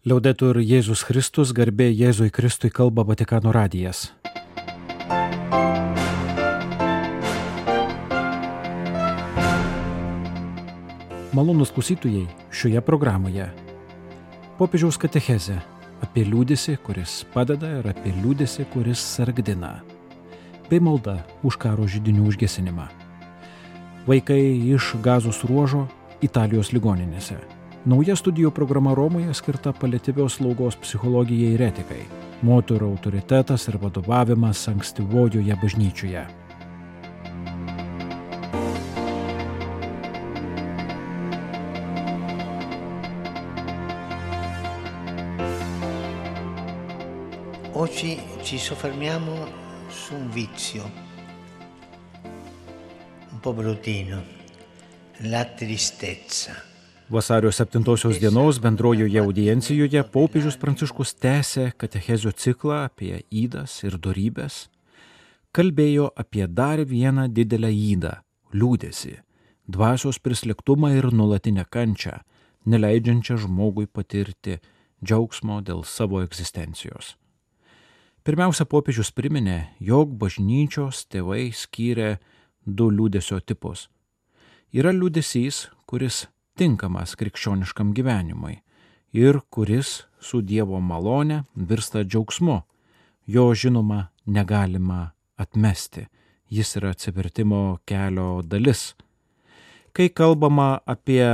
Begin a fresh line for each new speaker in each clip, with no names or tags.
Liaudetur Jėzus Kristus, garbė Jėzui Kristui kalba Vatikano radijas. Malonus klausytojai šioje programoje. Popiežiaus katecheze apie liūdėsi, kuris padeda ir apie liūdėsi, kuris sargdina. Bei malda už karo žydinių užgesinimą. Vaikai iš gazos ruožo Italijos ligoninėse Nauja studijų programa Romoje skirta paliatyvios slaugos psichologijai ir etikai. Moterų autoritetas ir vadovavimas ankstyvojoje bažnyčioje.
Oggi ci soffermiamo su un vizio un po' bruttino, la tristezza.
Vasario 7 dienos bendrojoje audiencijoje popiežius Pranciškus tęsė katechezio ciklą apie įdas ir darybės, kalbėjo apie dar vieną didelę įdą - liūdėsi, dvasios prislėgtumą ir nulatinę kančią, neleidžiančią žmogui patirti džiaugsmo dėl savo egzistencijos. Pirmiausia, popiežius priminė, jog bažnyčios tėvai skyrė du liūdėsio tipus. Yra liūdėsys, kuris tinkamas krikščioniškam gyvenimui ir kuris su Dievo malone virsta džiaugsmu. Jo žinoma negalima atmesti, jis yra atsivertimo kelio dalis. Kai kalbama apie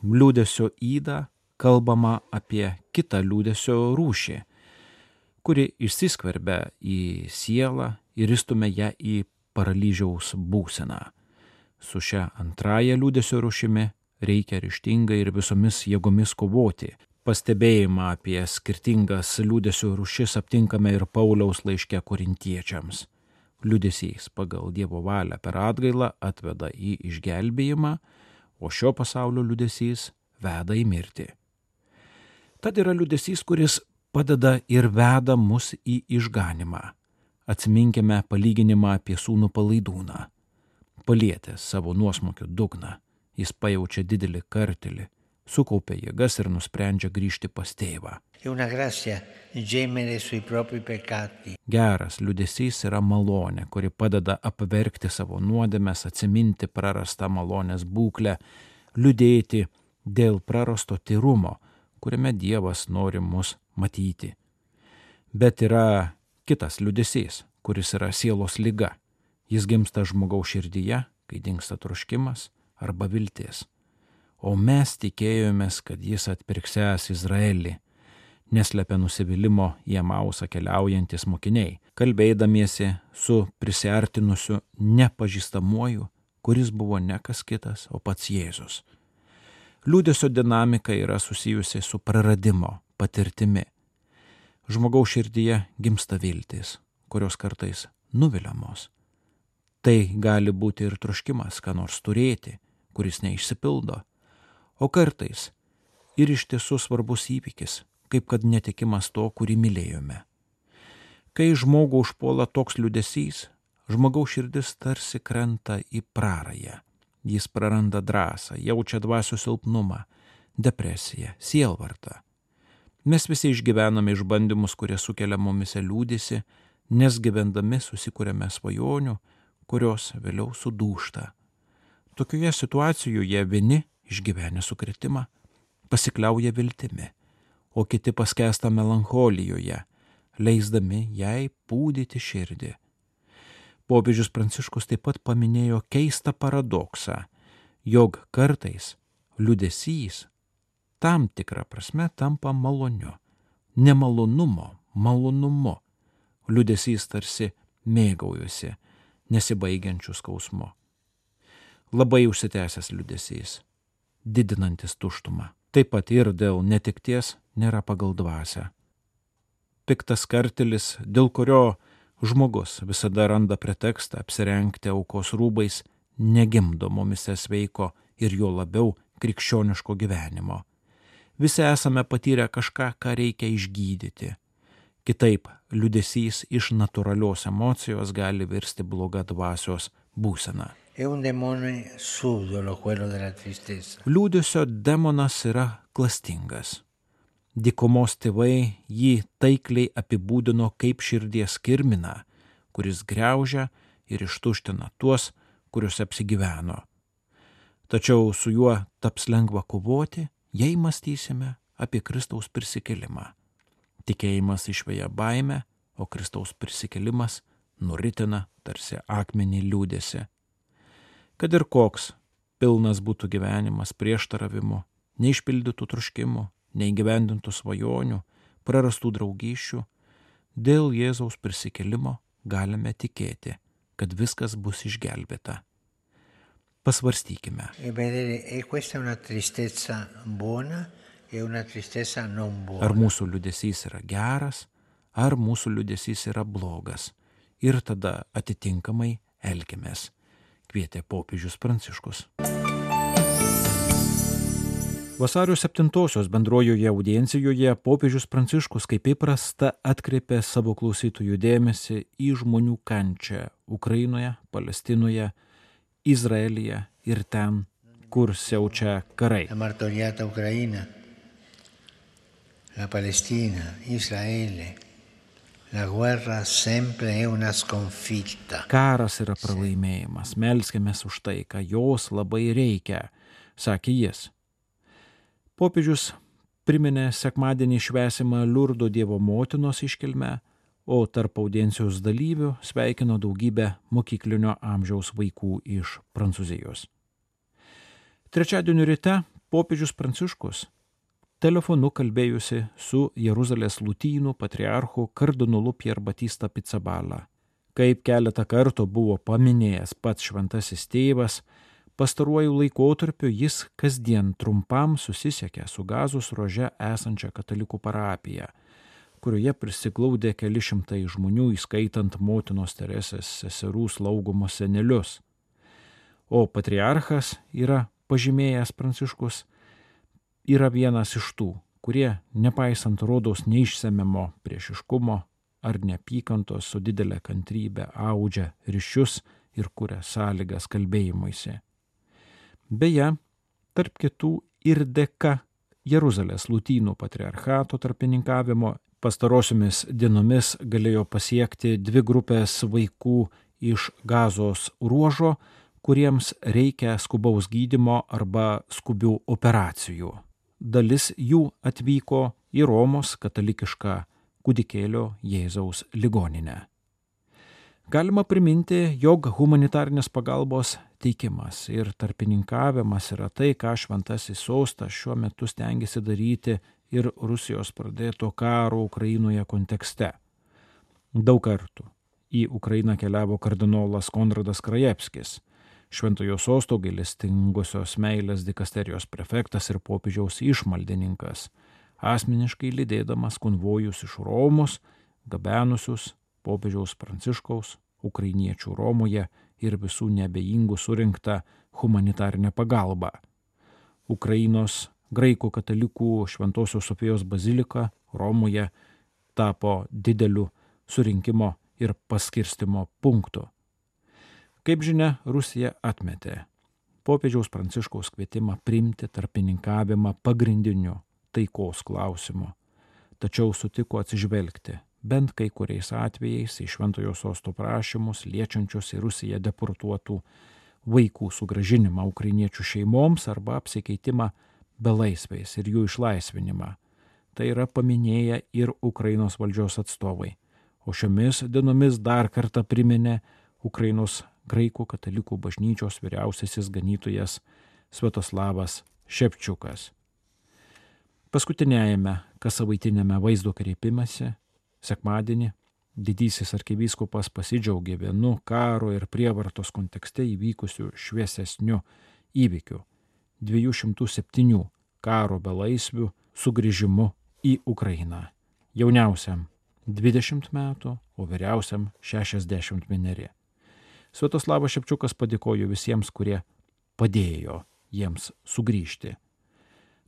liūdėsio įdą, kalbama apie kitą liūdėsio rūšį, kuri išsiskverbia į sielą ir įstumia ją į paralyžiaus būseną. Su šia antraja liūdėsio rūšimi reikia ryštingai ir visomis jėgomis kovoti. Pastebėjimą apie skirtingas liūdėsio rušis aptinkame ir Pauliaus laiške korintiečiams. Liūdėsys pagal Dievo valią per atgailą atveda į išgelbėjimą, o šio pasaulio liūdėsys veda į mirtį. Tad yra liūdėsys, kuris padeda ir veda mus į išganimą. Atsiminkime palyginimą apie sūnų palaidūną. Palietęs savo nuosmokio dugną, jis pajaučia didelį kartelį, sukaupia jėgas ir nusprendžia grįžti pas tėvą. Geras liudesys yra malonė, kuri padeda apverkti savo nuodėmės, atsiminti prarastą malonės būklę, liūdėti dėl prarasto tyrumo, kuriame Dievas nori mus matyti. Bet yra kitas liudesys, kuris yra sielos lyga. Jis gimsta žmogaus širdyje, kai dinksta troškimas, arba viltis. O mes tikėjomės, kad jis atpirksęs Izraelį, neslepia nusivylimų į Amausą keliaujantis mokiniai, kalbėdamiesi su prisartinusiu nepažįstamuoju, kuris buvo ne kas kitas, o pats Jėzus. Liūdėsio dinamika yra susijusi su praradimo patirtimi. Žmogaus širdyje gimsta viltis, kurios kartais nuviliamos. Tai gali būti ir troškimas, ką nors turėti, kuris neišsipildo, o kartais ir iš tiesų svarbus įvykis, kaip kad netikimas to, kurį mylėjome. Kai žmogų užpuola toks liudesys, žmogaus širdis tarsi krenta į prarąją. Jis praranda drąsą, jaučia dvasių silpnumą, depresiją, sielvartą. Mes visi išgyvename išbandymus, kurie sukelia mumise liūdėsi, nes gyvendami susikūrėme svajonių, kurios vėliau sudūšta Tokioje situacijoje vieni išgyvenę sukretimą pasikliauja viltimi, o kiti paskesta melancholijoje, leisdami jai pūdyti širdį. Popiežius Pranciškus taip pat paminėjo keistą paradoksą, jog kartais liudesys tam tikrą prasme tampa maloniu, nemalonumo malonumu. Liudesys tarsi mėgaujusi nesibaigiančių skausmu labai užsitęsęs liudesys, didinantis tuštumą. Taip pat ir dėl netikties nėra pagal dvasę. Piktas kartelis, dėl kurio žmogus visada randa pretekstą apsirengti aukos rūbais, negimdo mumise sveiko ir jo labiau krikščioniško gyvenimo. Visi esame patyrę kažką, ką reikia išgydyti. Kitaip, liudesys iš natūralios emocijos gali virsti bloga dvasios būsena. Liūdėsio demonas yra klastingas. Dikomos tėvai jį taikliai apibūdino kaip širdies kirminą, kuris greužia ir ištuština tuos, kuriuos apsigyveno. Tačiau su juo taps lengva kovoti, jei mąstysime apie Kristaus prisikelimą. Tikėjimas išveja baimę, o Kristaus prisikelimas nuritina tarsi akmenį liūdėsi. Kad ir koks pilnas būtų gyvenimas prieštaravimų, neišpildytų truškimų, neįgyvendintų svajonių, prarastų draugyšių, dėl Jėzaus prisikelimo galime tikėti, kad viskas bus išgelbėta. Pasvarstykime.
E e e.
Ar mūsų liudesys yra geras, ar mūsų liudesys yra blogas. Ir tada atitinkamai elgiamės, kvietė popiežius Pranciškus. Vasario 7-osios bendrojoje audiencijoje popiežius Pranciškus kaip įprasta atkreipė savo klausytojų dėmesį į žmonių kančią Ukrainoje, Palestinoje, Izraelyje ir ten, kur siaučia karai.
Palestina, Israele.
Karas yra pralaimėjimas, melskime už tai, ką jos labai reikia, sakė jis. Popiežius priminė sekmadienį švesimą Liurdo Dievo motinos iškilmę, o tarp audiencijos dalyvių sveikino daugybę mokyklinio amžiaus vaikų iš Prancūzijos. Trečiadienio ryte popiežius Pranciškus telefonu kalbėjusi su Jeruzalės lūtynų patriarchu kardinolu Pierre Batista Pizzabala. Kaip keletą kartų buvo paminėjęs pats šventasis tėvas, pastaruoju laikotarpiu jis kasdien trumpam susisiekė su gazos rože esančia katalikų parapija, kurioje prisiglaudė keli šimtai žmonių, įskaitant motinos Teresės seserų slaugomus senelius. O patriarchas yra pažymėjęs Pranciškus yra vienas iš tų, kurie, nepaisant rodos neišsemiamo priešiškumo ar neapykantos su didelė kantrybė audžia ryšius ir kuria sąlygas kalbėjimuisi. Beje, tarp kitų ir dėka Jeruzalės lūtynų patriarchato tarpininkavimo pastarosiomis dienomis galėjo pasiekti dvi grupės vaikų iš gazos ruožo, kuriems reikia skubaus gydimo arba skubių operacijų dalis jų atvyko į Romos katalikišką kūdikėlio Jėzaus ligoninę. Galima priminti, jog humanitarnės pagalbos teikimas ir tarpininkavimas yra tai, ką šventasis sostas šiuo metu stengiasi daryti ir Rusijos pradėto karo Ukrainoje kontekste. Daug kartų į Ukrainą keliavo kardinolas Konradas Krajevskis, Šventojo sosto gailestingosios meilės dikasterijos prefektas ir popiežiaus išmaldininkas, asmeniškai lydėdamas konvojus iš Romos, gabenusius popiežiaus Pranciškaus, ukrainiečių Romoje ir visų nebejingų surinktą humanitarinę pagalbą. Ukrainos graikų katalikų Šventojios Sofijos bazilika Romoje tapo dideliu surinkimo ir paskirstimo punktu. Kaip žinia, Rusija atmetė popiežiaus Pranciškaus kvietimą priimti tarpininkavimą pagrindiniu taikos klausimu, tačiau sutiko atsižvelgti bent kai kuriais atvejais į šventojo sosto prašymus liečiančius į Rusiją deportuotų vaikų sugražinimą ukrainiečių šeimoms arba apsikeitimą belaisviais ir jų išlaisvinimą. Tai yra paminėję ir Ukrainos valdžios atstovai. O šiomis dienomis dar kartą priminė Ukrainos graikų katalikų bažnyčios vyriausiasis ganytojas Svetoslavas Šepčiukas. Paskutinėjame kasavaitinėme vaizdo kreipimąsi, sekmadienį, didysis arkivyskupas pasidžiaugė vienu karo ir prievartos kontekste įvykusiu šviesesniu įvykiu - 207 karo belaisvių sugrįžimu į Ukrainą. Jauniausiam 20 metų, o vyriausiam 61. Svetoslavas Šepčiukas padėkojo visiems, kurie padėjo jiems sugrįžti.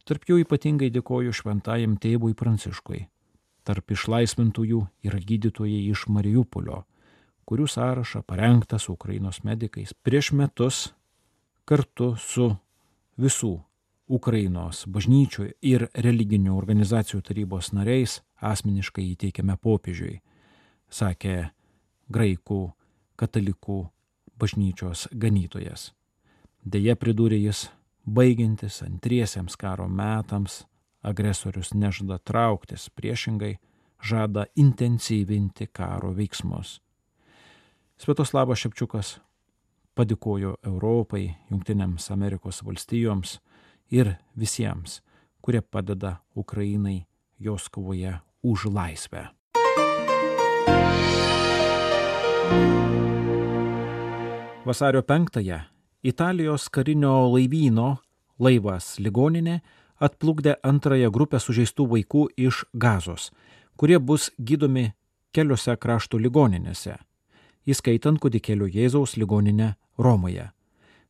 Tarp jų ypatingai dėkoju šventajam tėvui Pranciškui. Tarp išlaisvintųjų yra gydytojai iš Mariupolio, kurių sąrašą parengtas Ukrainos medikais prieš metus kartu su visų Ukrainos bažnyčių ir religinių organizacijų tarybos nariais asmeniškai įteikėme popiežiui, sakė graikų katalikų bažnyčios ganytojas. Deja, pridūrė jis, baigiantis antriesiems karo metams, agresorius nežada trauktis, priešingai žada intensyvinti karo veiksmus. Svetoslavas Šepčiukas padėkojo Europai, Junktinėms Amerikos valstijoms, ir visiems, kurie padeda Ukrainai jos kovoje už laisvę. Vasario 5-ąją Italijos karinio laivyno laivas ligoninė atplukdė antrąją grupę sužeistų vaikų iš gazos, kurie bus gydomi keliose krašto ligoninėse, įskaitant kudikėlio Jėzaus ligoninę Romoje.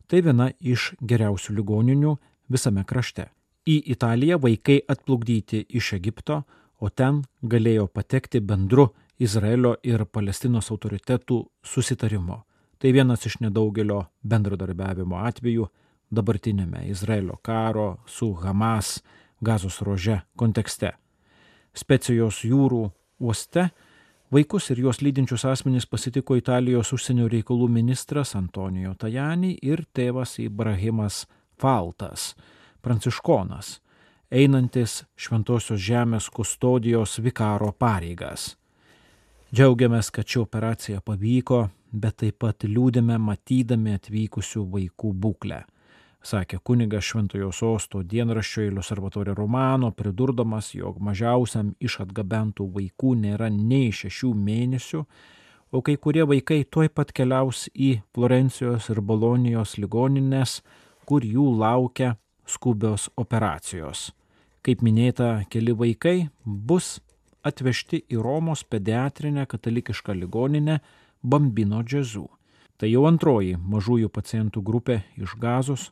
Tai viena iš geriausių ligoninių visame krašte. Į Italiją vaikai atplukdyti iš Egipto, o ten galėjo patekti bendru Izraelio ir Palestinos autoritetų susitarimo. Tai vienas iš nedaugelio bendradarbiavimo atvejų dabartinėme Izraelio karo su Hamas gazos rože kontekste. Specijos jūrų uoste vaikus ir juos lydinčius asmenys pasitiko Italijos užsienio reikalų ministras Antonijo Tajani ir tėvas Ibrahimas Faltas, pranciškonas, einantis Šventojios žemės kustodijos vikaro pareigas. Džiaugiamės, kad ši operacija pavyko, bet taip pat liūdime matydami atvykusių vaikų būklę, sakė kunigas Šventojo sosto dienraščio Ilius Arvatorė Romano, pridurdamas, jog mažiausiam iš atgabentų vaikų nėra nei šešių mėnesių, o kai kurie vaikai tuoj pat keliaus į Florencijos ir Bolonijos ligoninės, kur jų laukia skubios operacijos. Kaip minėta, keli vaikai bus atvežti į Romos pediatrinę katalikišką ligoninę Bambino džezų. Tai jau antroji mažųjų pacientų grupė iš gazos,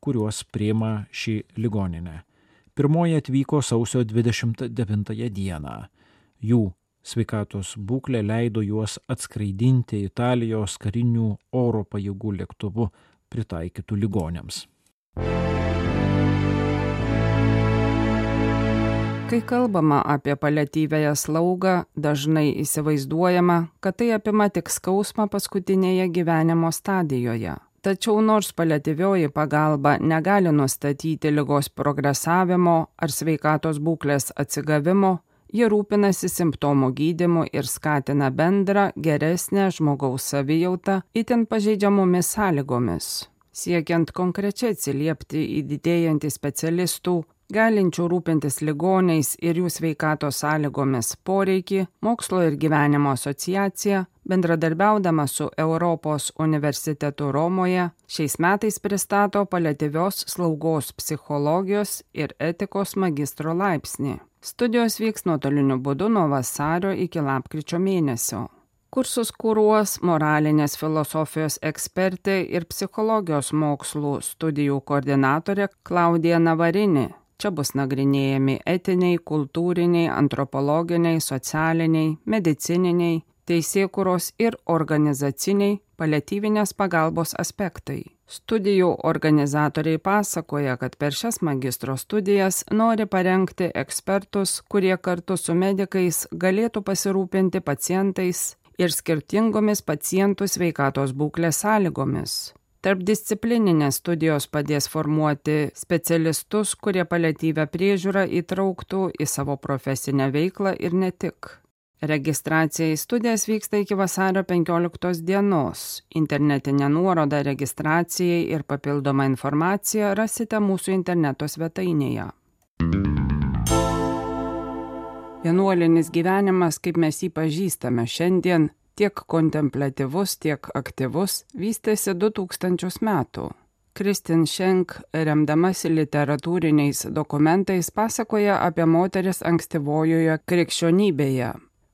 kuriuos priema šį ligoninę. Pirmoji atvyko sausio 29 dieną. Jų sveikatos būklė leido juos atskraidinti Italijos karinių oro pajėgų lėktuvu pritaikytų ligonėms.
Kai kalbama apie paliatyvėją slaugą, dažnai įsivaizduojama, kad tai apima tik skausmą paskutinėje gyvenimo stadijoje. Tačiau nors paliatyvioji pagalba negali nustatyti lygos progresavimo ar sveikatos būklės atsigavimo, ji rūpinasi simptomų gydimu ir skatina bendrą geresnę žmogaus savijautą itin pažeidžiamomis sąlygomis siekiant konkrečiai atsiliepti į didėjantį specialistų, galinčių rūpintis ligoniais ir jų sveikatos sąlygomis poreikį, Mokslo ir gyvenimo asociacija, bendradarbiaudama su Europos universitetu Romoje, šiais metais pristato paliatyvios slaugos psichologijos ir etikos magistro laipsnį. Studijos vyks nuotoliniu būdu nuo vasario iki lapkričio mėnesio. Kursus kūruos moralinės filosofijos ekspertė ir psichologijos mokslų studijų koordinatorė Klaudija Navarini. Čia bus nagrinėjami etiniai, kultūriniai, antropologiniai, socialiniai, medicininiai, teisėkuros ir organizaciniai paliatyvinės pagalbos aspektai. Studijų organizatoriai pasakoja, kad per šias magistro studijas nori parengti ekspertus, kurie kartu su medikais galėtų pasirūpinti pacientais ir skirtingomis pacientų sveikatos būklės sąlygomis. Tarpdisciplininės studijos padės formuoti specialistus, kurie paliatyvę priežiūrą įtrauktų į savo profesinę veiklą ir ne tik. Registracija į studijas vyksta iki vasario 15 dienos. Internetinę nuorodą registracijai ir papildomą informaciją rasite mūsų interneto svetainėje. Vienuolinis gyvenimas, kaip mes jį pažįstame šiandien, tiek kontemplatyvus, tiek aktyvus, vystėsi 2000 metų. Kristin Šenk, remdamasi literatūriniais dokumentais, pasakoja apie moteris ankstyvojoje krikščionybėje,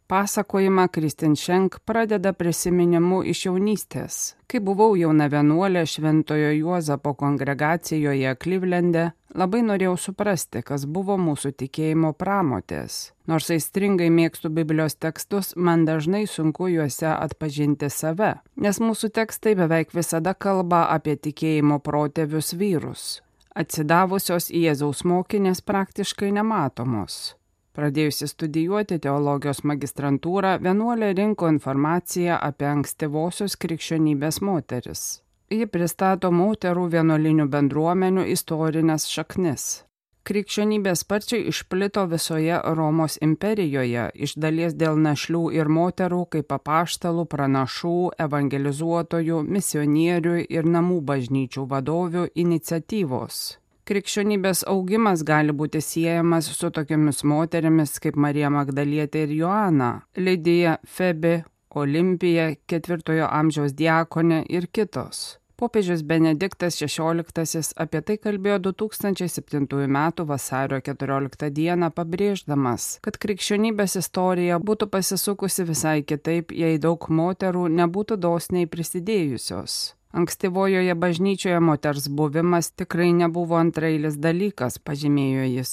Pasakojimą Kristinšenk pradeda prisiminimu iš jaunystės. Kai buvau jauna vienuolė Šventojo Juozapo kongregacijoje Klyvlende, labai norėjau suprasti, kas buvo mūsų tikėjimo pramotės. Nors aistringai mėgstu Biblijos tekstus, man dažnai sunku juose atpažinti save, nes mūsų tekstai beveik visada kalba apie tikėjimo protėvius vyrus. Atsidavusios Jėzaus mokinės praktiškai nematomos. Pradėjusi studijuoti teologijos magistrantūrą, vienuolė rinko informaciją apie ankstyvosios krikščionybės moteris. Ji pristato moterų vienuolinių bendruomenių istorinės šaknis. Krikščionybė sparčiai išplito visoje Romos imperijoje, iš dalies dėl našlių ir moterų kaip apaštalų, pranašų, evangelizuotojų, misionierių ir namų bažnyčių vadovių iniciatyvos. Krikščionybės augimas gali būti siejamas su tokiamis moterimis kaip Marija Magdalietė ir Joana, Lydija, Febe, Olimpija, ketvirtojo amžiaus diakonė ir kitos. Popiežius Benediktas XVI apie tai kalbėjo 2007 m. vasario 14 d. pabrėždamas, kad krikščionybės istorija būtų pasisukusi visai kitaip, jei daug moterų nebūtų dosniai prisidėjusios. Ankstyvojoje bažnyčioje moters buvimas tikrai nebuvo antrailis dalykas, pažymėjo jis.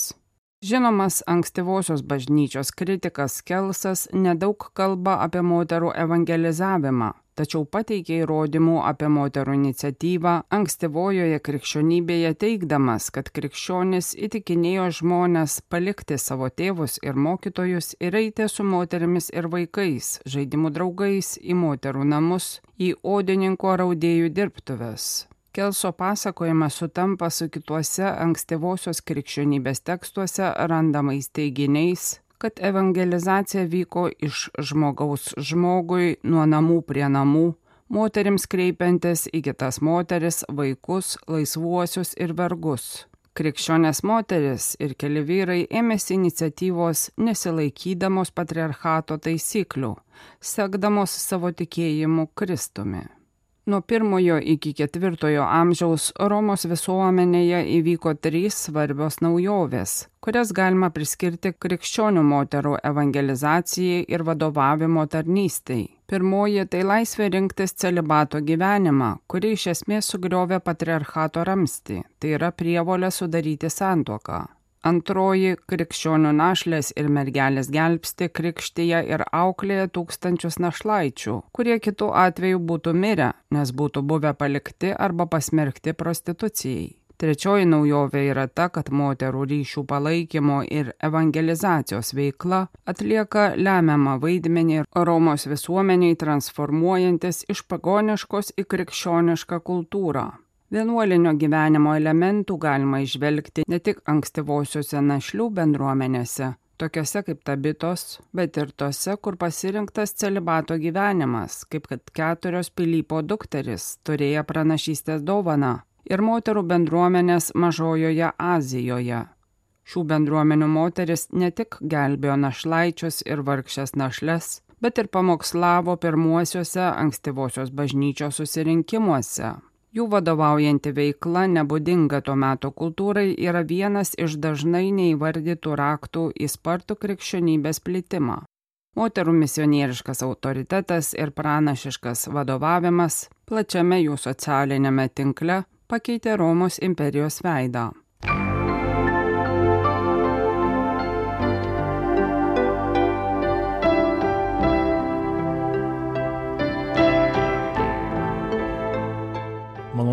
Žinomas ankstyvosios bažnyčios kritikas Kelsas nedaug kalba apie moterų evangelizavimą, tačiau pateikė įrodymų apie moterų iniciatyvą ankstyvojoje krikščionybėje teikdamas, kad krikščionis įtikinėjo žmonės palikti savo tėvus ir mokytojus ir eiti su moterimis ir vaikais, žaidimų draugais į moterų namus, į odininko raudėjų dirbtuves. Kelso pasakojimas sutampa su kituose ankstyvosios krikščionybės tekstuose randamais teiginiais, kad evangelizacija vyko iš žmogaus žmogui nuo namų prie namų, moterims kreipiantis į kitas moteris, vaikus, laisvuosius ir vergus. Krikščionės moteris ir keli vyrai ėmėsi iniciatyvos nesilaikydamos patriarchato taisyklių, sekdamos savo tikėjimu Kristumi. Nuo pirmojo iki ketvirtojo amžiaus Romos visuomenėje įvyko trys svarbios naujovės, kurias galima priskirti krikščionių moterų evangelizacijai ir vadovavimo tarnystei. Pirmoji tai laisvė rinktis celibato gyvenimą, kuri iš esmės sugriovė patriarchato ramsti, tai yra prievolę sudaryti santuoką. Antroji krikščionių našlės ir mergelės gelbsti krikštyje ir auklėje tūkstančius našlaičių, kurie kitų atveju būtų mirę, nes būtų buvę palikti arba pasmerkti prostitucijai. Trečioji naujovė yra ta, kad moterų ryšių palaikymo ir evangelizacijos veikla atlieka lemiamą vaidmenį Romos visuomeniai transformuojantis iš pagoniškos į krikščionišką kultūrą. Vienuolinio gyvenimo elementų galima išvelgti ne tik ankstyvosiuose našlių bendruomenėse, tokiuose kaip tabitos, bet ir tose, kur pasirinktas celibato gyvenimas, kaip kad keturios Pilypo dukteris turėjo pranašystės dovaną ir moterų bendruomenės mažojoje Azijoje. Šių bendruomenių moteris ne tik gelbėjo našlaičius ir vargšės našles, bet ir pamokslavo pirmuosiuose ankstyvosios bažnyčios susirinkimuose. Jų vadovaujanti veikla, nebūdinga to meto kultūrai, yra vienas iš dažnai neįvardytų raktų į spartų krikščionybės plitimą. Moterų misionieriškas autoritetas ir pranašiškas vadovavimas plačiame jų socialinėme tinkle pakeitė Romos imperijos veidą.